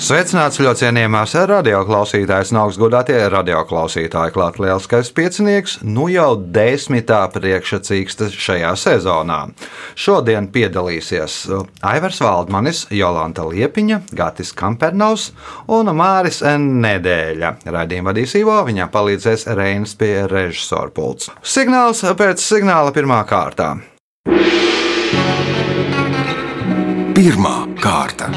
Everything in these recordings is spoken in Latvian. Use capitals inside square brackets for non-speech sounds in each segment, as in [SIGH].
Sveicināts ļoti cienījamās radioklausītājas, no augstgadātie radioklausītāji. Klāt lielskais piecinieks, nu jau desmitā priekšsacīksta šajā sezonā. Šodien piedalīsies Aivars Valdmanis, Jolanta Liepiņa, Gatis Kampernaus un Māris Nedēļa. Raidījumu vadīs Ivo, viņam palīdzēs Reinas pie režisora pults. Signāls pēc signāla pirmā kārtā. Pirmā kārta.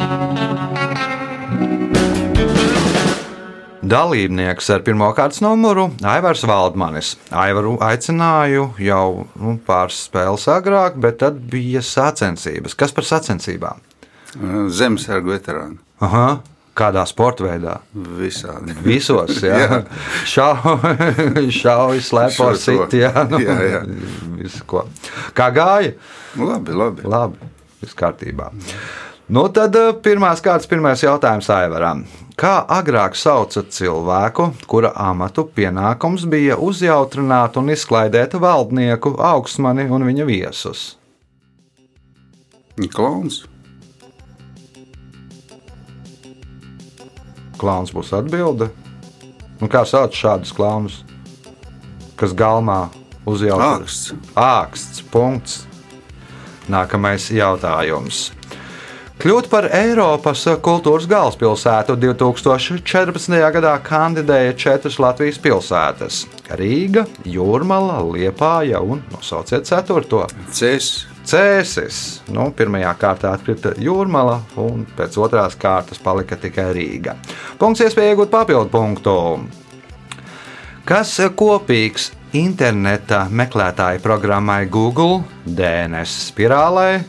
Dalībnieks ar pirmā kārtas numuru - Aivars Valdmanis. Aivaru aicināju jau nu, pāris spēles agrāk, bet tad bija sacensības. Kas par sacensībām? Zemesargu veterāni. Aha. Kādā sporta veidā? Visādi. Visos, jā. [LAUGHS] jā. [LAUGHS] Šauj, šauj slēpo sit, jā. Nu, Jā, jā. Visu, ko. Kā gāja? Labi, labi. Labi, viss kārtībā. Nu, tad eh, pirmās kārtas, pirmais jautājums Aivaram. Kā agrāk sauca cilvēku, kura amatu pienākums bija uzjautrināt un izklaidēt valdnieku, augstmani un viņa viesus? Klauns. Klauns būs atbilde. Nu, kā sauc šādus klaunus, kas galmā uzjautrina? Āksts. Āksts. Punkts. Nākamais jautājums. Kļūt par Eiropas kultūras galvaspilsētu 2014. gadā kandidēja četras Latvijas pilsētas - Rīga, Jūrmala, Liepāja un nosauciet ceturto. Cēs. Cēsis. Nu, pirmajā kārtā atkrita Jūrmala, un pēc otrās kārtas palika tikai Rīga. Punkts iespēja iegūt papildu punktu. Kas kopīgs interneta meklētāju programmai Google, DNS spirālē,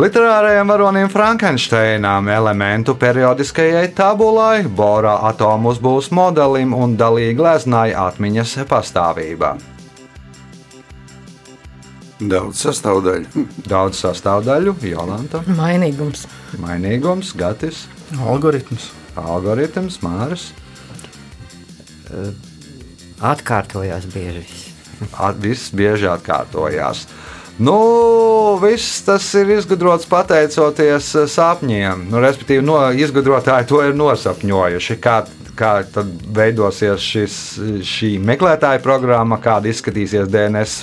literārajam varonim Frankensteinam, elementu periodiskajai tabulai, Bora atomu uzbūves modelim un dalīgi gleznāja atmiņas pastāvībā? Daudz sastāvdaļu. Daudz sastāvdaļu, Jolanta, Mainīgums. mainīgums, gatis, Algoritms. algoritms, māris. Atkārtojās bieži. viss. At- Viss bieži atkārtojās. Nu, viss tas ir izgudrots pateicoties eh, sapņiem. Nu, respektīvi, no, izgudrotāji to ir nosapņojuši. Kā, kā tad veidosies šis, šī meklētāja programma, kāda izskatīsies DNS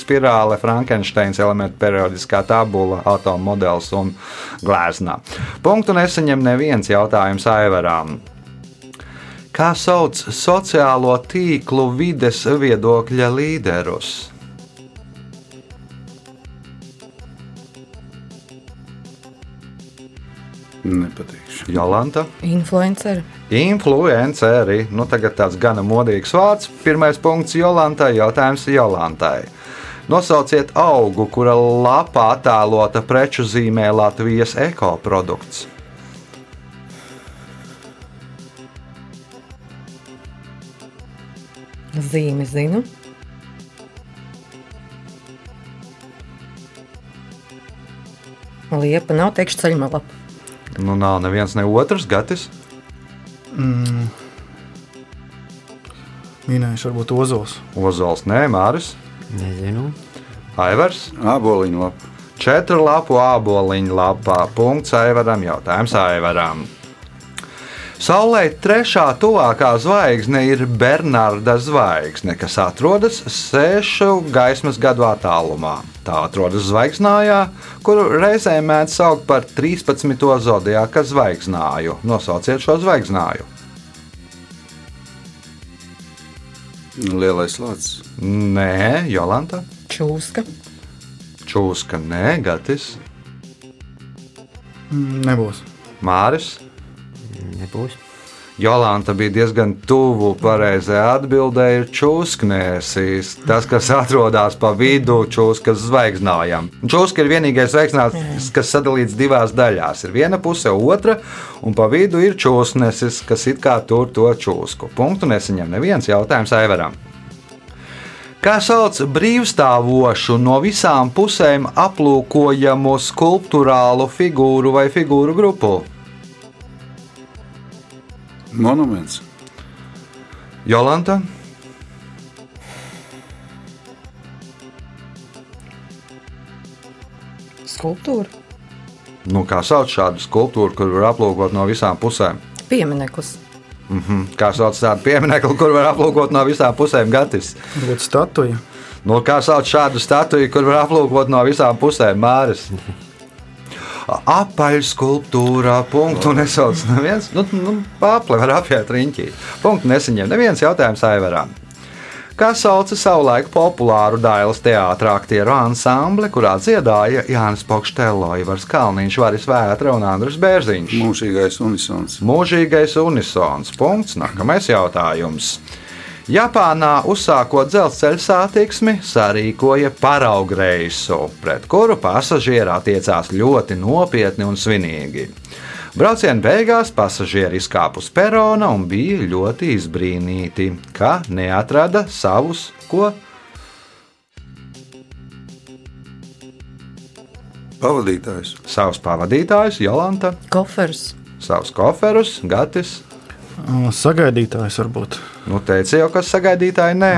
spirāle, Frankensteins elementu periodiskā tabula, atomu modelis un glezna. Punktu nesaņem neviens jautājums Aivarām. Kā sauc sociālo tīklu vides viedokļa līderus? Nepatīkšu. Jolanta, Influenceri. influenceri. Nu, tagad tāds gana modīgs vārds. Pirmais punkts Jolantai. Jautājums Jolantai. Nosauciet augu, kura lapā attēlota preču zīmē Latvijas ekoprodukts. Zīmi zinu. Liepa nav teikšu ceļmalapa. Nu, nav neviens ne otrs gatis. Minējuši varbūt ozols. Ozols, nē, Māris, Nezinu. Aivars. Āboliņu lapa. Četru lapu āboliņu lapā. Punkts Aivaram. Jautājums Aivaram. Saulē trešā tuvākā zvaigzne ir Bernarda zvaigzne, kas atrodas sešu gaismas gadu attālumā. Tā atrodas zvaigznājā, kuru reizē mēdz saukt par 13. zodiāka zvaigznāju. Nosauciet šo zvaigznāju. Lielais lācis. Nē, Jolanta. Čūska. Čūska, nē, Gatis, Nebūs. Māris. Nebūs. Jolanta bija diezgan tuvu pareizajai atbildēji, ir čūsknēsis. Tas, kas atrodas pa vidu čūskas zvaigznājām. Čūska ir vienīgais zvaigznājs, kas sadalīts divās daļās. Ir viena puse, otra, un pa vidu ir čūsknesis, kas it kā tur to čūsku. Punktu nesaņem neviens jautājums Aivaram. Kā sauc brīvstāvošu, no visām pusēm aplūkojamu skulptūrālu figūru vai figūru grupu? Monuments. Jolanta, Skulptūra. nu, kā sauc šādu skulptūru, kur var aplūkot no visām pusēm? Piemineklis. Kā sauc tādu pieminiektu, kur var aplūkot no visām pusēm? Gatis. Varbūt statuja. Nu, kā sauc šādu statuju, kur var aplūkot no visām pusēm? Māris. [LAUGHS] Apaļ skulptūrā, punktu nesauc neviens. Nu, nu, Pāple var apiet riņķī. Punktu nesaņem neviens jautājums Aivaram. Kā sauca savulaik populāru Dailas teātra aktieru ansambli, kurā dziedāja Jānis Pokštelo, Ivars Kalniņš, Varis Vētra un Andris Bērziņš? Mūžīgais unisons. Mūžīgais unisons. Punkts. Nākamais jautājums. Japānā uzsākot dzelzceļa satiksmi, sarīkoja paraugreisu, pret kuru pasažieri attiecās ļoti nopietni un svinīgi. Brauciena beigās pasažieri izkāpa uz perona un bija ļoti izbrīnīti, ka neatrada savus ko Pavadītājs. savus pavadītājus, Jolanta, Kofers. savus koferus, Gatis. Ā, Sagaidītājs varbūt. Nu, teica jau, kas sagaidītāji nē.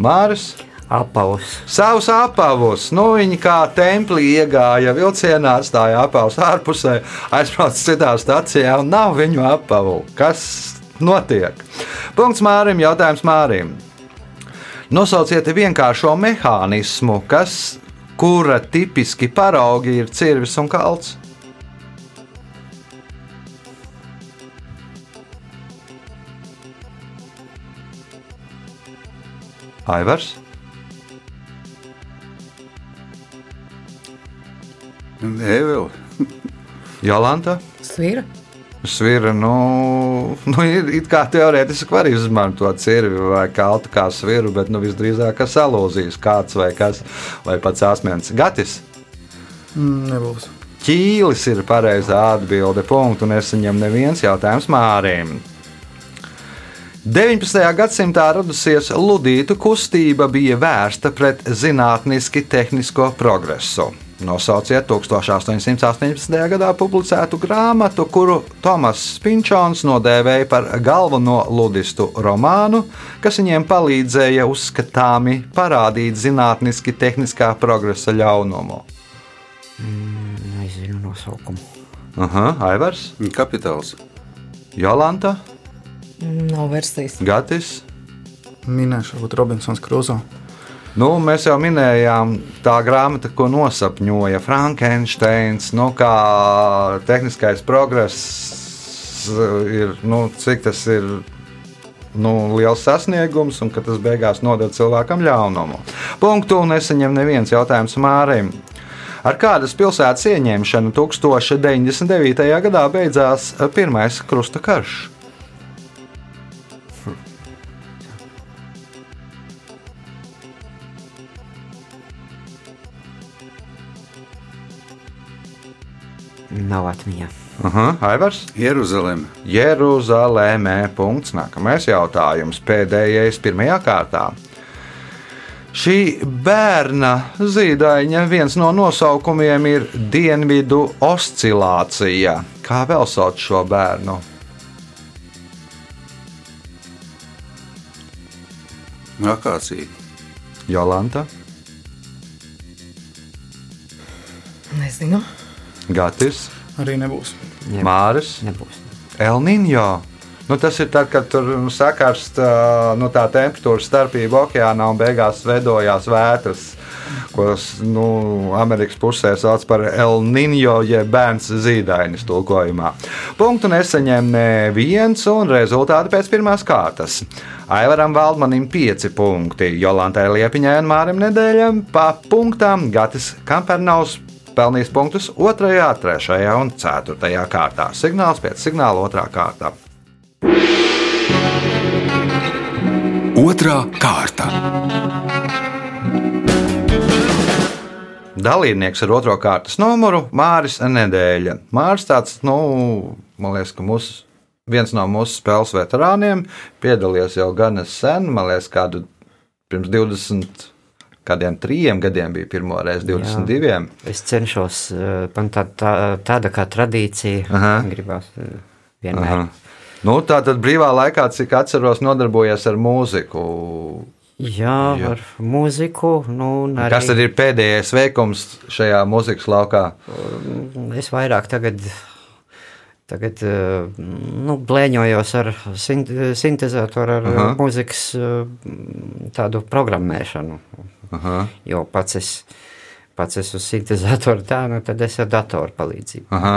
Māris. Apavus. Savus apavus, nu viņi kā templī iegāja vilcienā, atstāja apavus ārpusē, aizbrauca citā stācijā un nav viņu apavu. Kas notiek? Punkts Mārim, jautājums Mārim. Nosauciet vienkāršo mehānismu, kas, kura tipiski paraugi ir cirvis un kalts. Aivars. Nē, vēl. [LAUGHS] Jolanta. Svira. Svira, nu, nu ir it kā teorētiski var izmantot cirvi vai kaltu kā sviru, bet nu, visdrīzāk kā salūzīs kāds vai kas, vai pats asmens. Gatis. Mm, Nebūs. Ķīlis ir pareizā atbilde. Punktu nesaņem neviens jautājums Mārim. 19. gadsimtā radusies ludītu kustība bija vērsta pret zinātniski tehnisko progresu. Nosauciet 1818. gadā publicētu grāmatu, kuru Tomas Pinčons nodēvēja par galveno ludistu romānu, kas viņiem palīdzēja uzskatāmi parādīt zinātniski tehniskā progresa ļaunumu. Nezinu nosaukumu. Aha, Aivars, Kapitāls. Jolanta, Nav versijas. Gatis. Minēšu, varbūt Robinsons Kruzo. Nu, mēs jau minējām, tā grāmata, ko nosapņoja Frankensteins, nu, kā tehniskais progress ir, nu, cik tas ir nu, liels sasniegums un ka tas beigās nodod cilvēkam ļaunumu. Punktu nesaņem neviens jautājums Mārim. Ar kādas pilsētas ieņemšanu 1099. gadā beidzās Pirmais krusta karš? Nav atmiņā. Aha, Aivars? Jeruzaleme. Jeruzalemē. Punkts. Nākamais jautājums. Pēdējais pirmajā kārtā. Šī bērna zīdaiņa viens no nosaukumiem ir dienvidu oscilācija. Kā vēl sauc šo bērnu? Akācija. Jolanta, Nezinu. Gatis, Arī nebūs. Ne, Māris, Nebūs. Elniņo. Nu, tas ir tad, kad tur sakarst ā, nu, tā temperatūra starpība okeānā un beigās veidojās vētras, ko nu, Amerikas pusē sauc par El Niño, jeb bērns zīdainis tulkojumā. Punktu nesaņem neviens, un rezultāti pēc pirmās kārtas. Aivaram Valdmanim 5 punkti, Jolantai Liepiņai un Mārim Nedēļam pa punktām Gatis Kampernaus pelnījis punktus 2, 3 un 4 kārtā. Signāls pēc signāla 2 kārtā. Otra kārta. Dalībnieks ar otro kārtas numuru Māris Nedēļa. Māris tāds, nu, man liekas, ka mūsu, viens no mūsu spēles veterāniem piedalījies jau gan sen, man liekas, kādu pirms 20. Kādiem trim gadiem bija pirmo reizi, 22. Jā. Es cenšos, eh, man tā, tā, tāda kā tradīcija Aha. gribās eh, vienmēr. Aha. Nu, tā tad brīvā laikā, cik atceros, nodarbojies ar mūziku. Jā, Jā. ar mūziku. Nu, arī Kas tad ir pēdējais veikums šajā mūzikas laukā? Es vairāk tagad, tagad eh, nu, blēņojos ar sint sintēzatoru, ar Aha. Mūzikas tādu programmēšanu. Aha. Jo pats es, pats es uz sintēzatoru tā, nu tad es ar datoru palīdzību. Aha.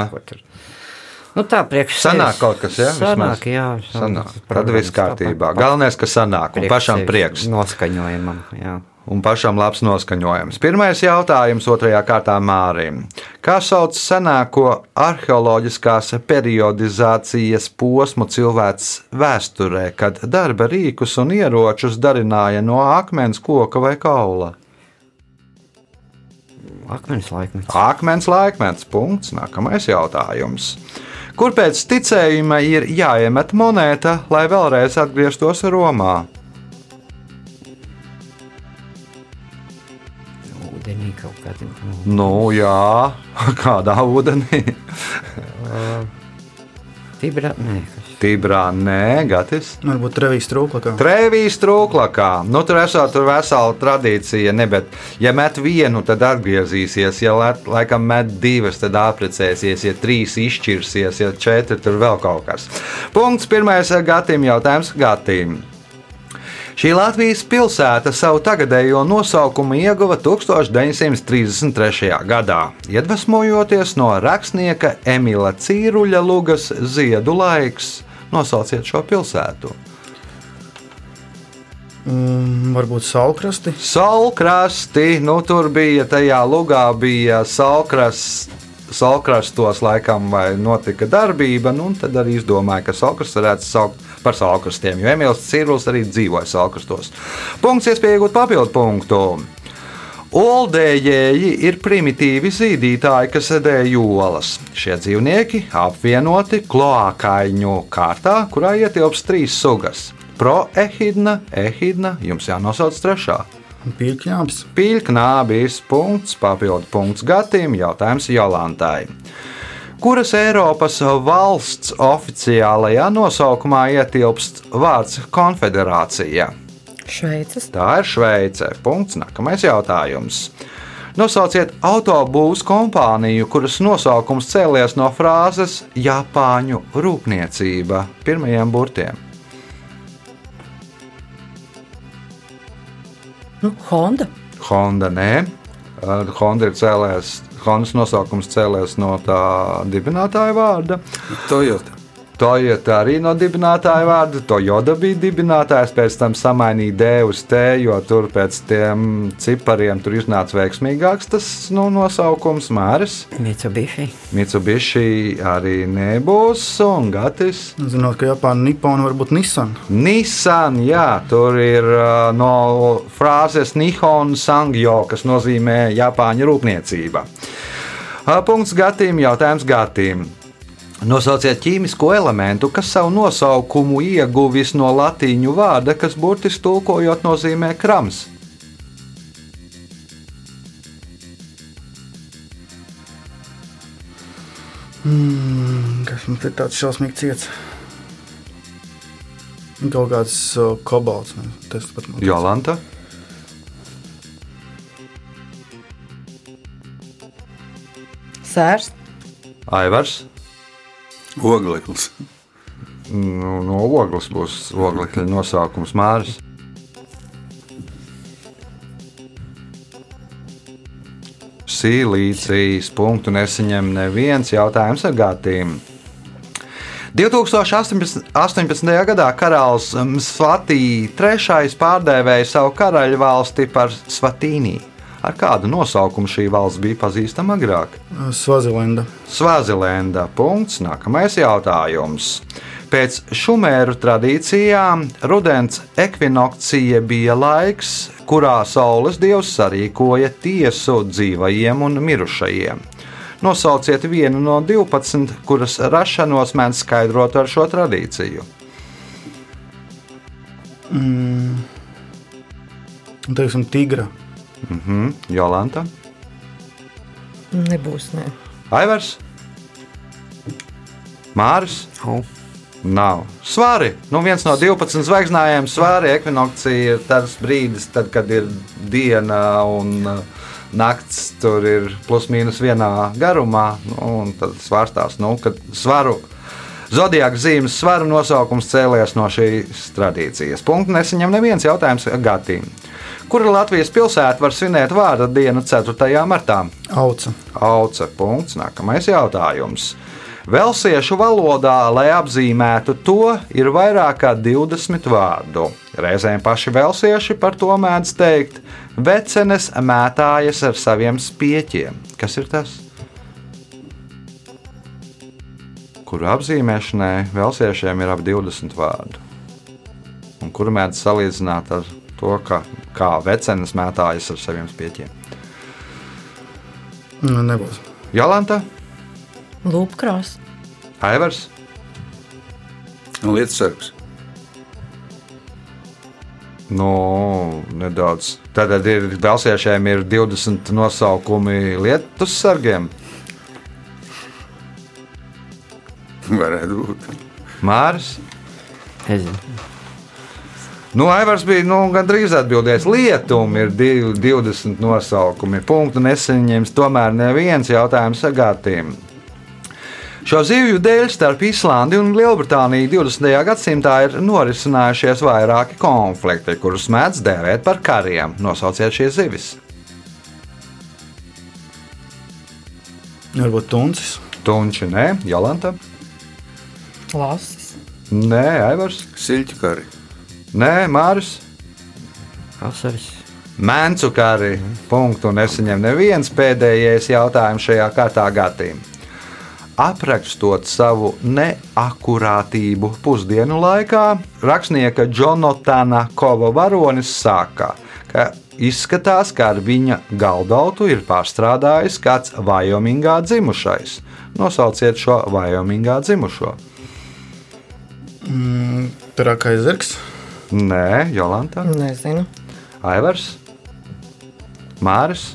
Nu, tā priekš Sanāk sevis. kaut kas, ja? Sanāk, vismaz? jā. Sanāk. Tad Programmas viss kārtībā. Galvenais, ka sanāk, un priekš pašam prieks. Noskaņojumam, jā. Un pašam labs noskaņojums. Pirmais jautājums otrajā kārtā Mārim. Kā sauc senāko arheoloģiskās periodizācijas posmu cilvēks vēsturē, kad darba rīkus un ieročus darināja no akmens, koka vai kaula? Akmens laikmets. Akmens laikmets. Punkts. Nākamais jautājums. Kur pēc ticējuma ir jāiemet monēta, lai vēlreiz atgrieztos Romā? Ūdenī kaut kādā. Nu, jā, [LAUGHS] kādā ūdenī? [LAUGHS] Tibra, nē. Tibrā, nē, Gatis. Varbūt Revijas trūklakā. Trēvijas trūklakā. Nu, tur esot tur vesela tradīcija, ne, bet, ja met vienu, tad atgriezīsies. Ja let, laikam met divas, tad apprecēsies. Ja trīs izšķirsies, ja četri, tur vēl kaut kas. Punkts pirmais gatim jautājums gatim. Šī Latvijas pilsēta savu tagadējo nosaukumu ieguva 1933. gadā, iedvesmojoties no rakstnieka Emīla Cīruļa lugas Ziedu laiks. Nosauciet šo pilsētu. Mm, varbūt Salkrasti. Salkrasti, nu tur bija tajā lugā, bija salkrasts. Salkrastos laikam vai notika darbība, nu, un tad arī izdomāja, ka salkrasts varētu saukt par salkrastiem, jo Emīls Cīrulis arī dzīvoja salkrastos. Punkts, iespēja iegūt papildu punktu. Oldējēji ir primitīvi zīdītāji, kas sēdēja olas. Šie dzīvnieki apvienoti kloākaiņu kārtā, kurā ietilpst trīs sugas - proehidna, ehidna, jums jānosauc trešā. Pīkņāps. Pīļknābīs punkts, papildu punkts Gatim, jautājums Jolantai. Kuras Eiropas valsts oficiālajā nosaukumā ietilpst vārds konfederācija? Šveices. Tā ir Šveice. Punkts. Nākamais jautājums. Nosauciet autobūvas kompāniju, kuras nosaukums cēlies no frāzes Japāņu rūpniecība pirmajiem burtiem. Nu, Honda. Honda nē. Honda ir cēlēs, Hondas nosaukums cēlies no tā dibinātāja vārda. Toyota. Toyota arī no dibinātāja vārda. Toyota bija dibinātājs, pēc tam samainīja D uz T, jo tur pēc tiem cipariem tur iznāca veiksmīgāks tas nu, nosaukums Māris. Mitsubishi. Mitsubishi arī nebūs un Gatis. Zinot, ka Japāna Nippona varbūt Nissan. Nissan, jā, tur ir no frāzes Nihon Sangyo, kas nozīmē Japāņu rūpniecība. Punkts Gatīm, jautājums Gatīm. Nosauciet ķīmisko elementu, kas savu nosaukumu ieguvis no latīņu vārda, kas burtiski tulkojot nozīmē krams. Mm, kas mums ir tāds šausmīgs ciets? Kaut kāds uh, kobalts. Jolanta, Sērs. Aivars. Ogleklis. Nu, no ogles būs oglekļa nosaukums Māris. Sīlīcijas punktu nesaņem neviens jautājums ar gātīm. 2018. 18. gadā karalis Svatī III pārdēvēja savu karaļvalsti par Svatīnī. Ar kādu nosaukumu šī valsts bija pazīstama agrāk? Svazilenda. Svazilenda. Punkts. Nākamais jautājums. Pēc šumēru tradīcijām rudens ekvinokcija bija laiks, kurā saules dievs sarīkoja tiesu dzīvajiem un mirušajiem. Nosauciet vienu no 12, kuras rašanos mēdz skaidrot ar šo tradīciju. Mm. Un, Teiksim, tigra. Mhm, Jolanta, Nebūs. Ne. Aivars, Māris, Oh. Nav. Svari. Nu, viens no 12 zvaigznājiem svari ekvinokcija ir tas brīdis, tad, kad ir diena un uh, nakts tur ir plus mīnus vienā garumā. Nu, un tad svārstās, nu, kad svaru. Zodiaka zīmes svaru nosaukums cēlies no šīs tradīcijas. Punktu nesaņem neviens jautājums Gatīm. Kura Latvijas pilsēta var svinēt vārda dienu 4. martā? Auca. Auce. Punkts. Nākamais jautājums. Velsiešu valodā, lai apzīmētu to, ir vairāk kā 20 vārdu. Reizēm paši velsieši par to mēdz teikt, vecenes mētājas ar saviem spieķiem. Kas ir tas? Kuru apzīmēšanai velsiešiem ir ap 20 vārdu. Un kuru mēdz salīdzināt ar to, ka, kā vecenes mētājas ar saviem spieķiem. Nu, nebūs. Jolanta, Lūpkrās. Aivars, Lietas sargs. Nu, nedaudz. Tad ir Velsiešiem ir 20 nosaukumi lietus sargiem. Varētu būt. Māris. Nezinu. Nu, Aivars bija nu, gandrīz atbildējis. Lietumi ir div- 20 nosaukumi. Punktu nesaņems tomēr neviens jautājums sagātījumam. Šo zivju dēļ starp Islandi un Lielbritāniju 20. gadsimtā ir norisinājušies vairāki konflikti, kurus mēdz dēvēt par kariem. Nosauciet šīs zivis. Varbūt tuncis. Tunči, nē, Jolanta. Lasis. Nē, Aivars. Siļķu kari. Nē, Māris. Vasaras. Mēncu kari. Punktu nesaņem neviens pēdējais jautājums šajā kārtā gatīm. Aprakstot savu neakurātību pusdienu laikā, rakstnieka Jonatana Kova varonis saka, ka izskatās, ka ar viņa galdautu ir pārstrādājis kāds Vajomingā dzimušais. Nosauciet šo Vajomingā dzimušo. Pirākais zirgs. Nē, Jolanta, Nezinu. Aivars, Māris.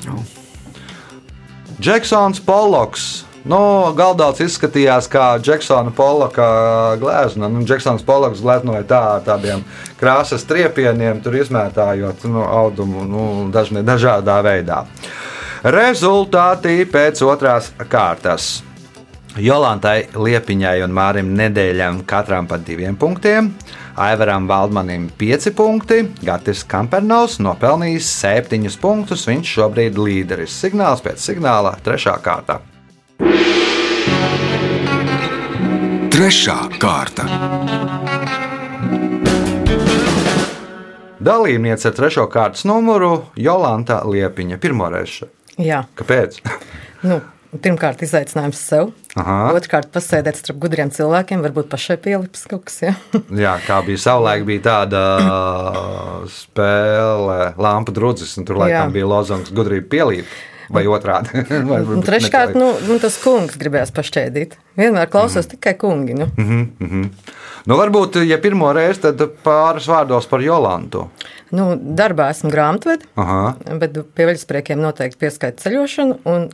Džeksons Polloks. Nu, Galdauts izskatījās kā Džeksona Polloka glezna. Nu, Džeksons Polloks gleznoja tā ar tādiem krāsas triepieniem, tur izmētājot nu, audumu nu, dažne, dažādā veidā. Rezultāti pēc otrās kārtas. Jolantai Liepiņai un Mārim Nedēļam katram pa diviem punktiem, Aivaram Valdmanim 5 punkti, Gatis Kampernaus nopelnījis 7 punktus. Viņš šobrīd ir līderis. Signāls pēc signāla - trešā kārta. Trešā kārta. Dalībniece ar trešo kārtas numuru Jolanta Liepiņa. Pirmoreiz. Jā, Kāpēc? nu, pirmkārt, izaicinājums sev. Aha. Otrkārt, pasēdēt starp gudriem cilvēkiem, varbūt pašai pielips kaut kas. Ja? [LAUGHS] Jā, kā bija savulaik, bija tāda spēle, lampu drudzis, un tur laikam Jā. bija lozungs gudrība pielīp. Vai otrādi? [LAUGHS] Vai treškārt, nu, nu, tas kungs gribējās pašķēdīt. Vienmēr klausos mm. tikai kungi. Nu. Mhm. Nu, varbūt, ja pirmo reizi, tad pāris vārdos par Jolantu. Nu, darbā esmu grāmatvedi, Aha. bet pie veļaspriekiem noteikti pieskaita ceļošanu. Un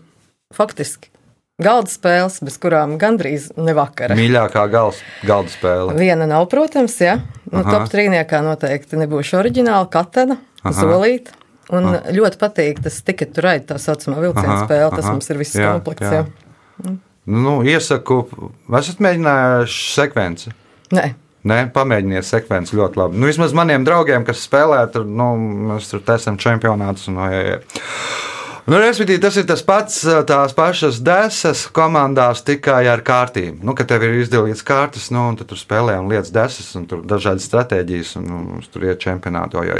faktiski galda spēles, bez kurām gandrīz nevakara. Mīļākā gals, galda spēle. Viena nav, protams, ja. Nu, Aha. top trīniekā noteikti nebūšu oriģināla, katena, zolīta. Un Aha. ļoti patīk tas tikai tur raidīt tā saucamā vilciena Aha, spēle. Tas aha. mums ir viss Jā, komplekts. jā. Jā. Nu, iesaku, esat mēģinājuši sekvenci? Nē, Nē, pamēģiniet sekvenci ļoti labi. Nu, vismaz maniem draugiem, kas spēlē, tur, nu, mēs tur esam čempionātus. Un, jā, jā. Nu, respektīvi, tas ir tas pats, tās pašas desas komandās, tikai ar kārtīm. Nu, kad tev ir izdalīts kārtas, nu, un tu tur spēlē un lietas desas, un tur dažādas stratēģijas, un nu, tur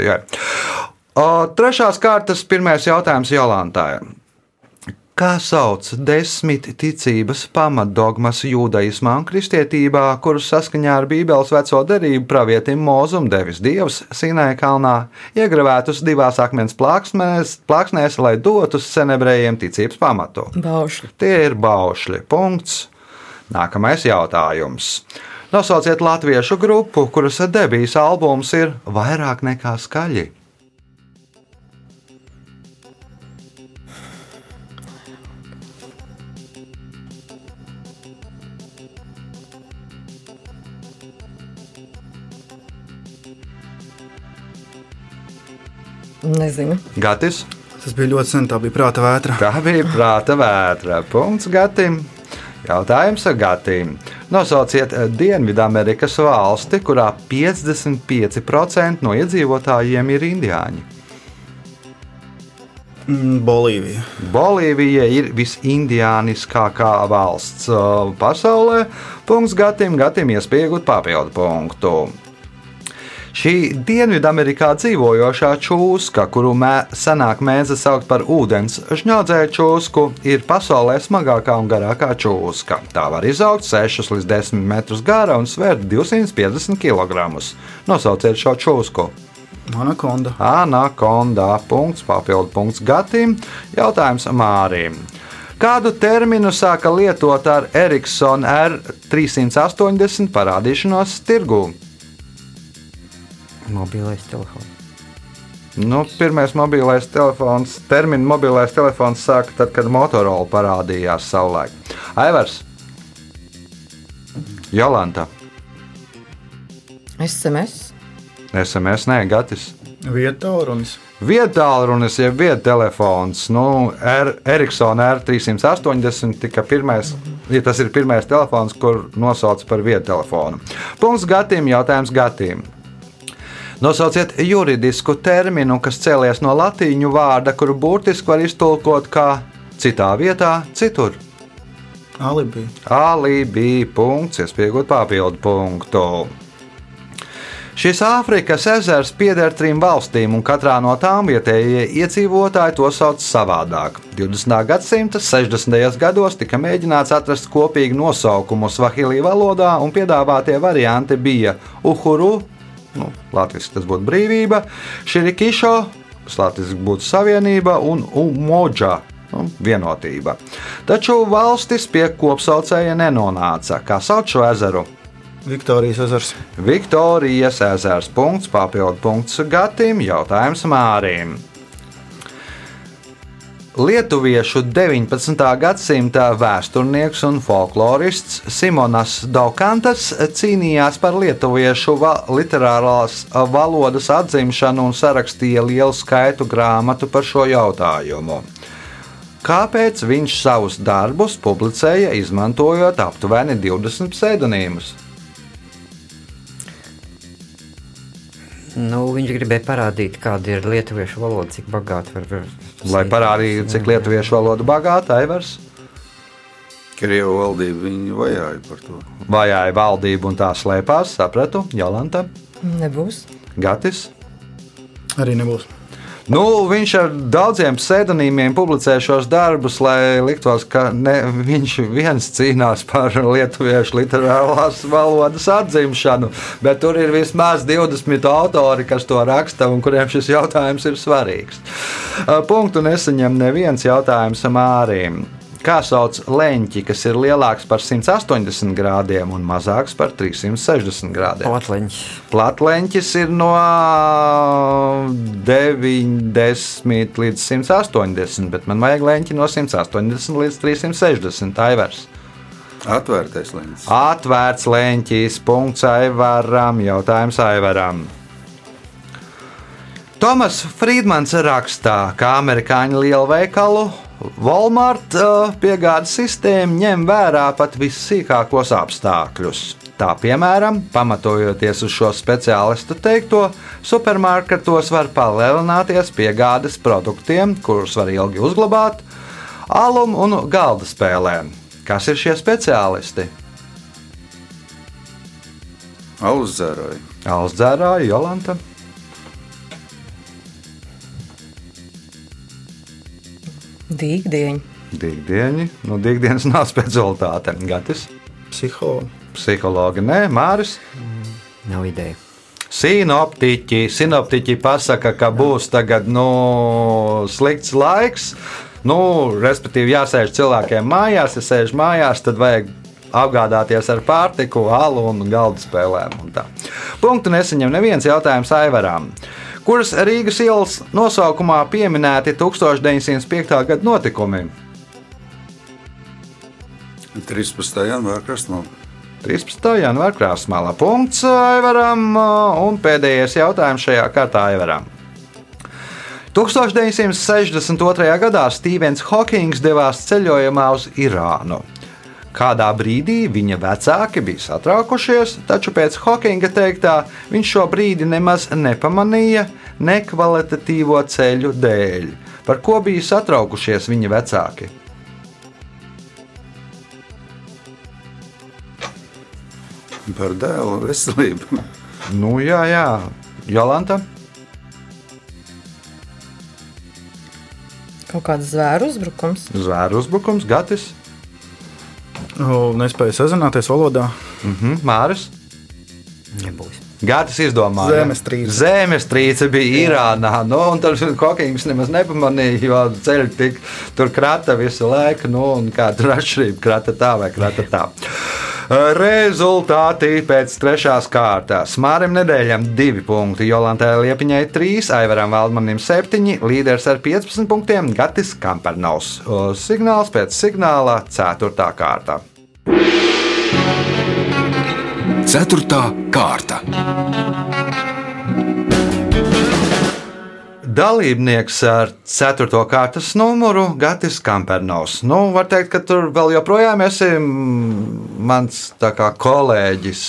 jā. O, trešās kārtas pirmais jautājums Jolantai. Kā sauc desmit ticības pamatdogmas jūdaismā un kristietībā, kurus saskaņā ar Bībeles veco derību pravietim Mozum devis Dievs Sinai kalnā, iegravētus divās akmens plāksnēs, plāksnēs lai dotu senebrējiem ticības pamatu? baušļi. Tie ir baušļi. Punkts. Nākamais jautājums. Nosauciet latviešu grupu, kuras debijas albums ir vairāk nekā skaļi. Nezinu. Gatis. Tas bija ļoti sen, tā bija prāta vētra. Tā bija prāta vētra. Punkts Gatim. Jautājums Gatim. Nosauciet Dienvidamerikas valsti, kurā 55% no iedzīvotājiem ir indiāņi. Mm, Bolīvija. Bolīvija ir visindiāniskākā valsts uh, pasaulē. Punkts Gatim, Gatim iespiegot papildu punktu. Šī Dienvidamerikā dzīvojošā čūska, kuru mē, senāk mēdza saukt par ūdens žņaudzēju čūsku, ir pasaulē smagākā un garākā čūska. Tā var izaugt 6 līdz 10 metrus gara un svērt 250 kg. Nosauciet šo čūsku! Anakonda. Anakonda. Punkts, papildu punkts Gatim. Jautājums Mārim. Kādu terminu sāka lietot ar Ericsson R380 parādīšanos tirgū? Mobilais telefons. Nu, pirmais mobilais telefons, terminu mobilais telefons sāka tad, kad Motorola parādījās savulaik. Aivars, Jolanta, SMS. SMS, nē, Gatis. Vieta tālrunis. Vietālrunis, jeb viedtelefons, nu, R, Ericsson R380 tika pirmais, ja tas ir pirmais telefons, kur nosauc par viedtelefonu. Punkts Gatim, jautājums Gatim. Nosauciet juridisku terminu, kas cēlies no latīņu vārda, kuru burtiski var iztulkot kā citā vietā, citur. Alibi. Alibi punkts, iespējot papildu punktu. Šis Āfrikas ezers pieder trim valstīm, un katrā no tām vietējie iedzīvotāji to sauc savādāk. 20. gadsimta 60. gados tika mēģināts atrast kopīgu nosaukumu Svahili valodā, un piedāvātie varianti bija Uhuru, nu, latviešu tas būtu brīvība, Širikišo, latviešu būtu savienība, un Umoģa. Nu, vienotība. Taču valstis pie kopsaucēja nenonāca. Kā sauc šo ezeru? Viktorijas ezers. Viktorijas ezers. Punkts, papildu punkts Gatim, jautājums Mārim. Lietuviešu 19. gadsimta vēsturnieks un folklorists Simonas Daukantas cīnījās par lietuviešu va literārās valodas atzimšanu un sarakstīja lielu skaitu grāmatu par šo jautājumu. Kāpēc viņš savus darbus publicēja izmantojot aptuveni 20 pseidonīmus? Nu, viņš gribēja parādīt, kāda ir lietuviešu valoda, cik bagāta var būt. Lai parādītu, cik lietuviešu valoda bagāta, Aivars Krievu valdība viņu vajāja par to. vajāja valdību un tā slēpās, sapratu, Jolanta, Nebūs. Gatis. Arī nebūs. Nu, viņš ar daudziem pseidonīmiem publicē šos darbus, lai liktos, ka ne, viņš viens cīnās par lietuviešu literārās valodas atzimšanu, bet tur ir vismaz 20 autori, kas to raksta un kuriem šis jautājums ir svarīgs. Punktu nesaņem neviens jautājums Mārim. Kā sauc leņķi, kas ir lielāks par 180 grādiem un mazāks par 360 grādiem? Platleņš. Platleņķis ir no 90 līdz 180, bet man vajag leņķi no 180 līdz 360. Aivars. Atvērtais līnijas. Atvērts leņķis, punkts Aivaram, jautājums Aivaram. Tomas Friedmans rakstā, ka amerikāņu lielveikalu Walmart uh, piegādes sistēma ņem vērā pat vissīkākos apstākļus. Tā piemēram, pamatojoties uz šo speciālistu teikto, supermarketos var palielināties piegādes produktiem, kurus var ilgi uzglabāt, alum un galda spēlēm. Kas ir šie speciālisti? Alus dzēroja. Alsdzērāja Jolanta. Dīgdieņi. Dīgdieni, nu, dīgdienas [LAUGHS] nav specialitāte. Gatis, Psihologi. psihologi, nē, Māris. Nav ideja. Sinoptiķi, sinoptiķi pasaka, ka būs tagad nu, slikts laiks. Nu, respektīvi, jāsēž cilvēkiem mājās. Ja sēž mājās, tad vajag apgādāties ar pārtiku, alu un galda spēlēm. Un tā. Punktu nesaņem neviens jautājums Aivaram. Kuras Rīgas ielas nosaukumā pieminēti 1905. gada notikumi? 13. janvāra krastmalā. 13. janvāra krāsmālā punkts Aivaram un pēdējais jautājums šajā kārtā Aivaram. 1962. gadā Stevens Hawkings devās ceļojumā uz Irānu. Kādā brīdī viņa vecāki bija satraukušies, taču pēc Hawkinga teiktā viņš šo brīdi nemaz nepamanīja nekvalitatīvo ceļu dēļ. Par ko bija satraukušies viņa vecāki? Par dēlu veselību. Nu, jā, jā, Jolanta. Kaut kāds zvēru uzbrukums. Zvēru uzbrukums, Gatis, nespēju sazināties valodā. mhm, Māris. Nebūs. Gātis izdomāja. Zemestrīce. Zemestrīce bija Irānā. Nu, un tur Hokings nemaz nepamanīja, jo ceļš tik tur krata visu laiku. Nu, un kā tur atšķirība krata tā vai krata tā. Rezultāti pēc trešās kārtas. Mārim nedēļam divi punkti, Jolantai Liepiņai trīs, Aivaram Valdmanim septiņi, līderis ar 15 punktiem Gatis Kampernaus. Signāls pēc signāla ceturtā kārta. Ceturtā kārta. Dalībnieks ar 4. kārtas numuru Gatis Kampernaus. Nu, var teikt, ka tur vēl joprojām esi mans kā kolēģis.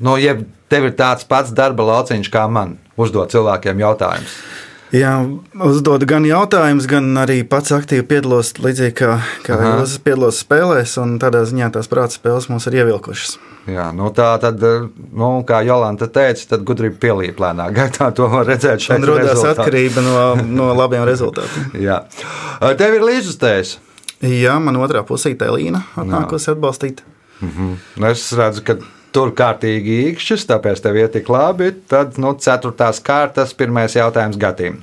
Nu, jeb tev ir tāds pats darba lauciņš kā man, uzdot cilvēkiem jautājumus. Jā, uzdodu gan jautājumus, gan arī pats aktīvi piedalos, līdzīgi kā, kā jūs piedalos spēlēs. un Tādā ziņā tās prāta spēles mums ir ievilkušas. Jā, nu tā tad, nu, kā Jolanta teica, tad gudrība pielīp lēnā gaitā. To var redzēt šeit. Un radās rezultātā. atkarība no, no labiem rezultātiem. [LAUGHS] Jā. Tev ir līdzustējis. Jā, man otrā pusē ir Līna, atnākusi atbalstīt. Nu, Es redzu, ka tur kārtīgi īkšķis, tāpēc tev iet tik labi. Tad, nu, ceturtās kārtas, pirmais jautājums Gatim.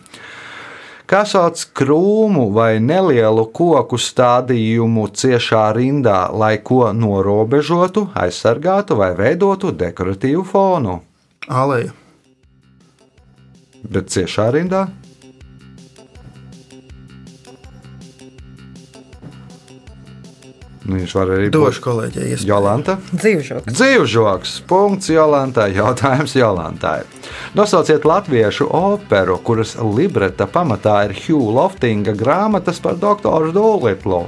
Kā sauc krūmu vai nelielu koku stādījumu ciešā rindā, lai ko norobežotu, aizsargātu vai veidotu dekoratīvu fonu? Aleja. Bet ciešā rindā? Viņš var arī Došu kolēģei iespēju. Jolanta. Dzīvžoks. Dzīvžoks. Punkts Jolantai. [LAUGHS] Jautājums Jolantai. Nosauciet latviešu operu, kuras libreta pamatā ir Hugh Loftinga grāmatas par doktoru Dolitlu.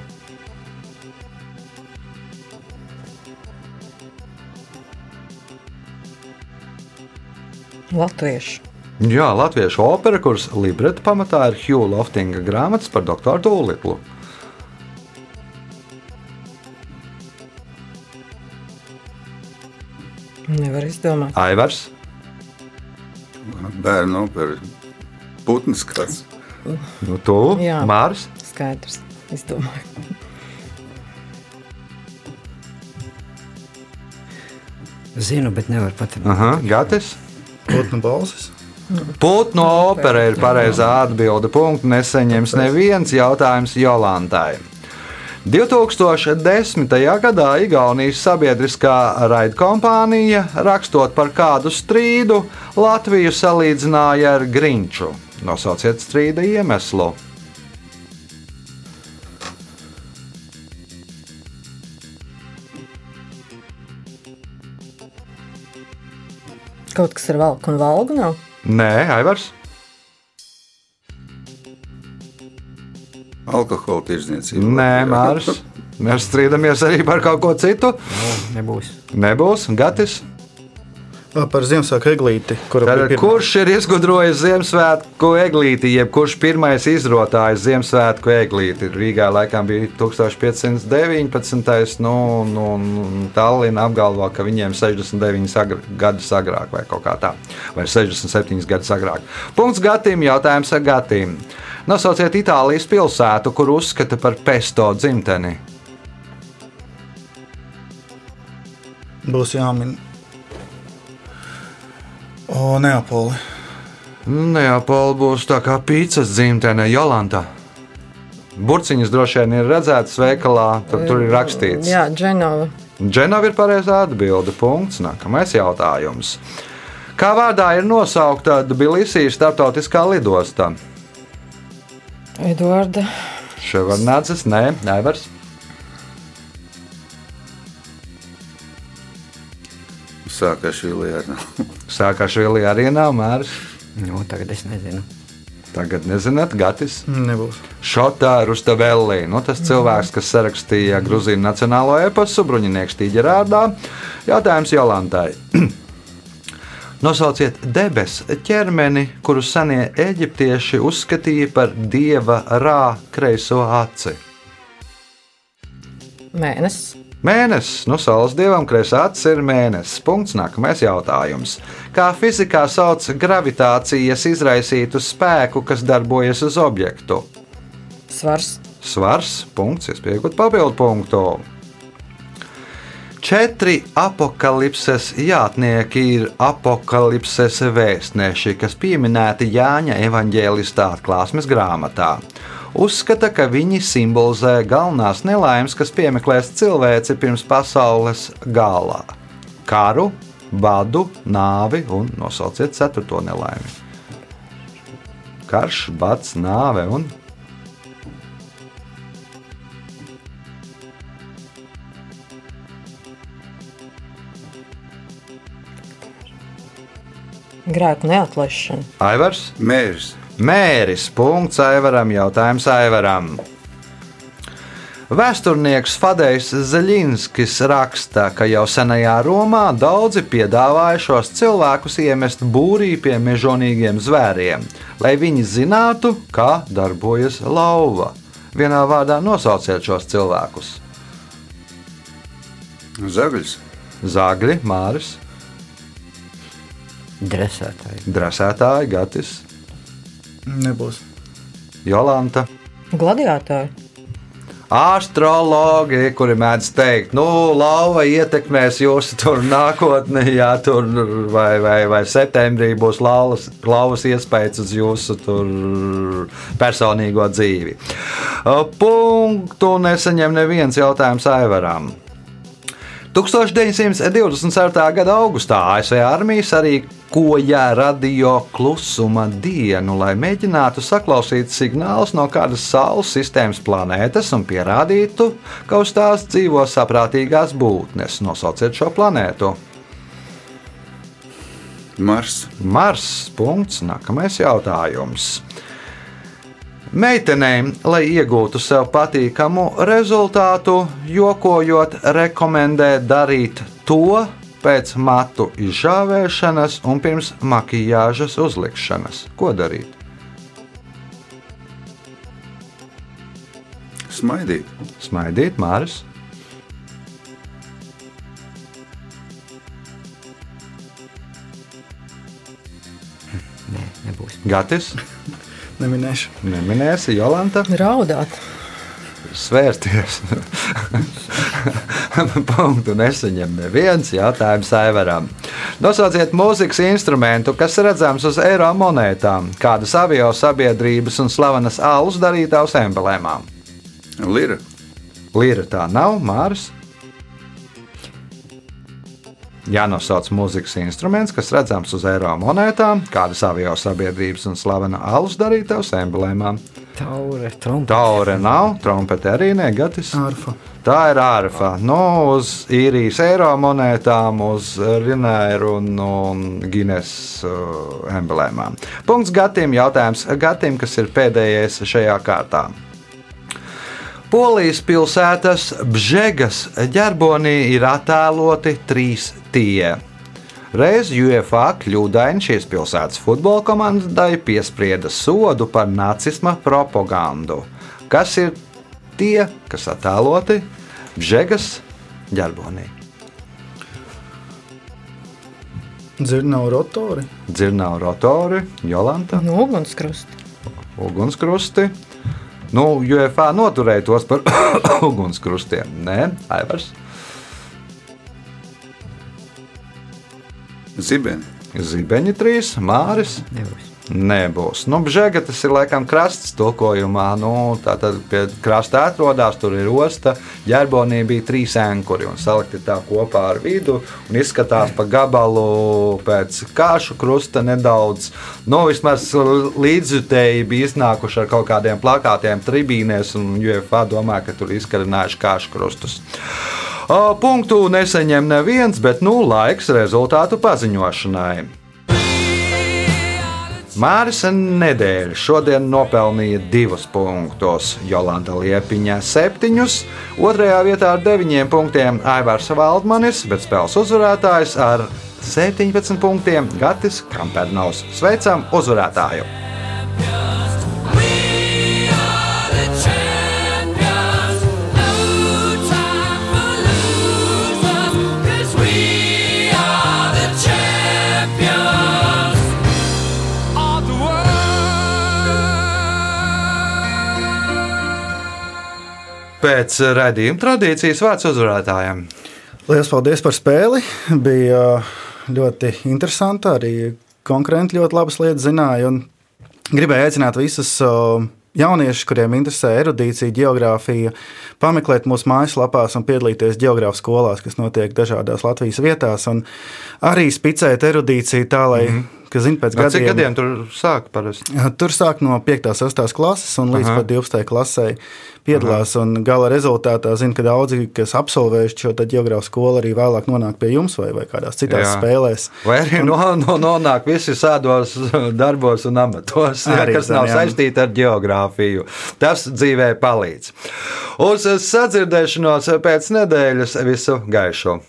Latviešu. Jā, latviešu opera, kuras libreta pamatā ir Hugh Loftinga grāmatas par doktoru Dolitlu. Nevar izdomāt. Aivars. Bērnu opera. Putns kāds. Nu, tu, Jā. Mārs. Skaidrs. Izdomāju. Zinu, bet nevaru pateikt. Aha, Gatis. Putnu balsis. Putnu opera ir pareizā atbilde. Punktu neseņems neviens jautājums Jolantai. 2010. gadā Igaunijas sabiedriskā raidkompānija, rakstot par kādu strīdu, Latviju salīdzināja ar Grinču. Nosauciet strīda iemeslu. Kaut kas ar valku un valgu nav. Nē, Aivars. Alkohola tirdzniecība. Nē, Mārs. Mēs strīdamies arī par kaut ko citu. Nebūs. Nebūs Gatis. Par Ziemassvētku eglīti, Tātad, kurš ir izgudrojis Ziemassvētku eglīti, jeb kurš pirmais izrotājis Ziemassvētku eglīti? Rīgā laikam bija 1519. Nu, nu, nu, Tallinn apgalvo, ka viņiem 69 agr gadus agrāk, vai kaut kā tā, vai 67 gadus agrāk. Punkts Gatim, jautājums ar Gatim. Nosauciet Itālijas pilsētu, kur uzskata par pesto dzimteni. Būs jāmin. O, Neapoli. Neapola būs tā kā pīcis dzimtene Jolanta. Burciņas droši vien ir redzētas veikalā, tur, tur ir rakstīts. Jā, Dženova. Dženova ir pareizā atbilde. Punkts. Nākamais jautājums. Kā vārdā ir nosaukta Tbilisijas starptautiskā lidosta? Eduarda. Ševardnācis, nē, Nevers. Sākās šī lieta. Sākās Vilija arī nav mērs. Nu, tagad es nezinu. Tagad nezināt, Gatis. Nebūs. Šotā Rustavelli, nu, tas cilvēks, kas sarakstīja Grūzīnu nacionālo eposu, bruņinieks Tīģerādā. Jautājums Jolantai. [CLEARS THROAT] Nosauciet debesu ķermeni, kuru senie eģiptieši uzskatīja par dieva rā kreiso aci. Mēnesis. Mēnesis, nu, saules dievam kreisā acis ir mēnesis. Punkts. Nākamais jautājums. Kā fizikā sauc gravitācijas izraisītu spēku, kas darbojas uz objektu? Svars. Svars, punkts, iespējot papildu punktu. Četri apakalipses jātnieki ir apakalipses vēstneši, kas pieminēti Jāņa evanģēlistā atklāsmes grāmatā. Uzskata, ka viņi simbolizē galvenās nelaimes, kas piemeklēs cilvēci pirms pasaules galā - karu, badu, nāvi un nosauciet ceturto nelaimi. Karš, bats, nāve un Grēku neatlaišana. Aivars. Mērs. Mēris. Punkts Aivaram. Jautājums Aivaram. Vēsturnieks Fadejs Zaļinskis raksta, ka jau senajā Romā daudzi piedāvāja šos cilvēkus iemest būrī pie mežonīgiem zvēriem, lai viņi zinātu, kā darbojas lauva. Vienā vārdā nosauciet šos cilvēkus. Zagļs. Zagļi, Māris, Dresētāji. Drasētāji, Gatis, Nebūs. Jolanta. Gladiatori. Astrologi, kuri mēdz teikt, nu, lauva ietekmēs jūsu tur nākotni, jā, tur vai, vai, vai septembrī būs lauvas, lauvas iespējas uz jūsu tur personīgo dzīvi. Punktu nesaņem neviens jautājums Aivaram. 1927. gada augustā ASV armija sarīkoja radio klusuma dienu, lai mēģinātu saklausīt signālus no kādas Saules sistēmas planētas un pierādītu, ka uz tās dzīvo saprātīgās būtnes. Nosauciet šo planētu. Mars. Mars. Punkts. Nākamais jautājums. Meitenēm, lai iegūtu sev patīkamu rezultātu, jokojot, rekomendē darīt to pēc matu izžāvēšanas un pirms makijāžas uzlikšanas. Ko darīt? Smaidīt. Smaidīt, Māris. Nē, nebūs. Gatis, Neminēšu. neminēsi, Jolanta. Raudāt. svērties. [LAUGHS] Punktu nesaņem neviens jautājums Aivaram. Nosauciet mūzikas instrumentu, kas redzams uz eiro monētām, kādas avio sabiedrības un slavenas alus darītājs emblēmām. Lira. Līra tā nav, Māris. Jānosauc mūzikas instruments, kas redzams uz eiro monētām, kādas avio sabiedrības un slavena alus darītājs emblēmām. Taure, trumpa. Taure nav, trompete arī negatīvs. Arfa. Tā ir ārfa. Nu, uz īrijas eiro monētām, uz Rinēru un, un Guinness uh, emblēmām. Punkts Gatim. Jautājums Gatim, kas ir pēdējais šajā kārtā. Polijas pilsētas Bžegas ģerbonī ir attēloti trīs tie. Reiz UEFA kļūdaini šīs pilsētas futbola komandai piesprieda sodu par nacisma propagandu. Kas ir tie, kas attēloti Bžegas ģerbonī? Dzirnavu rotori. Dzirnavu rotori, Jolanta, No ugunskrusta. ugunskrusti. Nu, UEFA noturēja tos par [COUGHS] ugunskrustiem. Nē, Aivars. Zibeni. Zibeņi trīs, Māris. Nebūs. Nebūs. Nu, Bžēga tas ir laikam krasts tulkojumā. Nu, tā tad pie krasta atrodas, tur ir osta. Ģerbonī bija trīs ankuri un salikti tā kopā ar vidu. Un izskatās pa gabalu pēc kāšu krusta nedaudz. Nu, vismaz līdzjutēji bija iznākuši ar kaut kādiem plakātiem tribīnēs, un UFA domā, ka tur izkarinājuši kāšu krustus. Punktu neseņem neviens, bet nu laiks rezultātu paziņošanai. Māris Nedēļa šodien nopelnīja divus punktus, Jolanta Liepiņa septiņus, otrajā vietā ar deviņiem punktiem Aivārs Valdmanis, bet spēles uzvarētājs ar 17 punktiem Gatis Kampernaus. Sveicam uzvarētāju! Pēc raidījuma tradīcijas vārds uzvarētājiem. Lielas paldies par spēli. Bija ļoti interesanti. Arī konkurenti ļoti labas lietas zināja. un Gribēju aicināt visus jauniešus, kuriem interesē erudīcija, geogrāfija, pameklēt mūsu mājaslapās un piedalīties geogrāfijas skolās, kas notiek dažādās Latvijas vietās. un Arī spicēt erudīciju tā, lai, mm -hmm. Kas zina, pēc No, cik gadiem. gadiem tur sāk parasti? Tur sāk no 5. un 6. klases un līdz Aha. pat 12. klasē piedalās. un Gala rezultātā zinu, ka daudzi, kas absolvējuši šo geogrāfijas skolu, arī vēlāk nonāk pie jums vai, vai kādās citās Jā. spēlēs. Vai arī no, no, nonāk visi sēdos darbos un amatos, Arī kas zem, nav jā. saistīti ar geogrāfiju. Tas dzīvē palīdz. Uz sadzirdēšanos pēc nedēļas visu gaišu!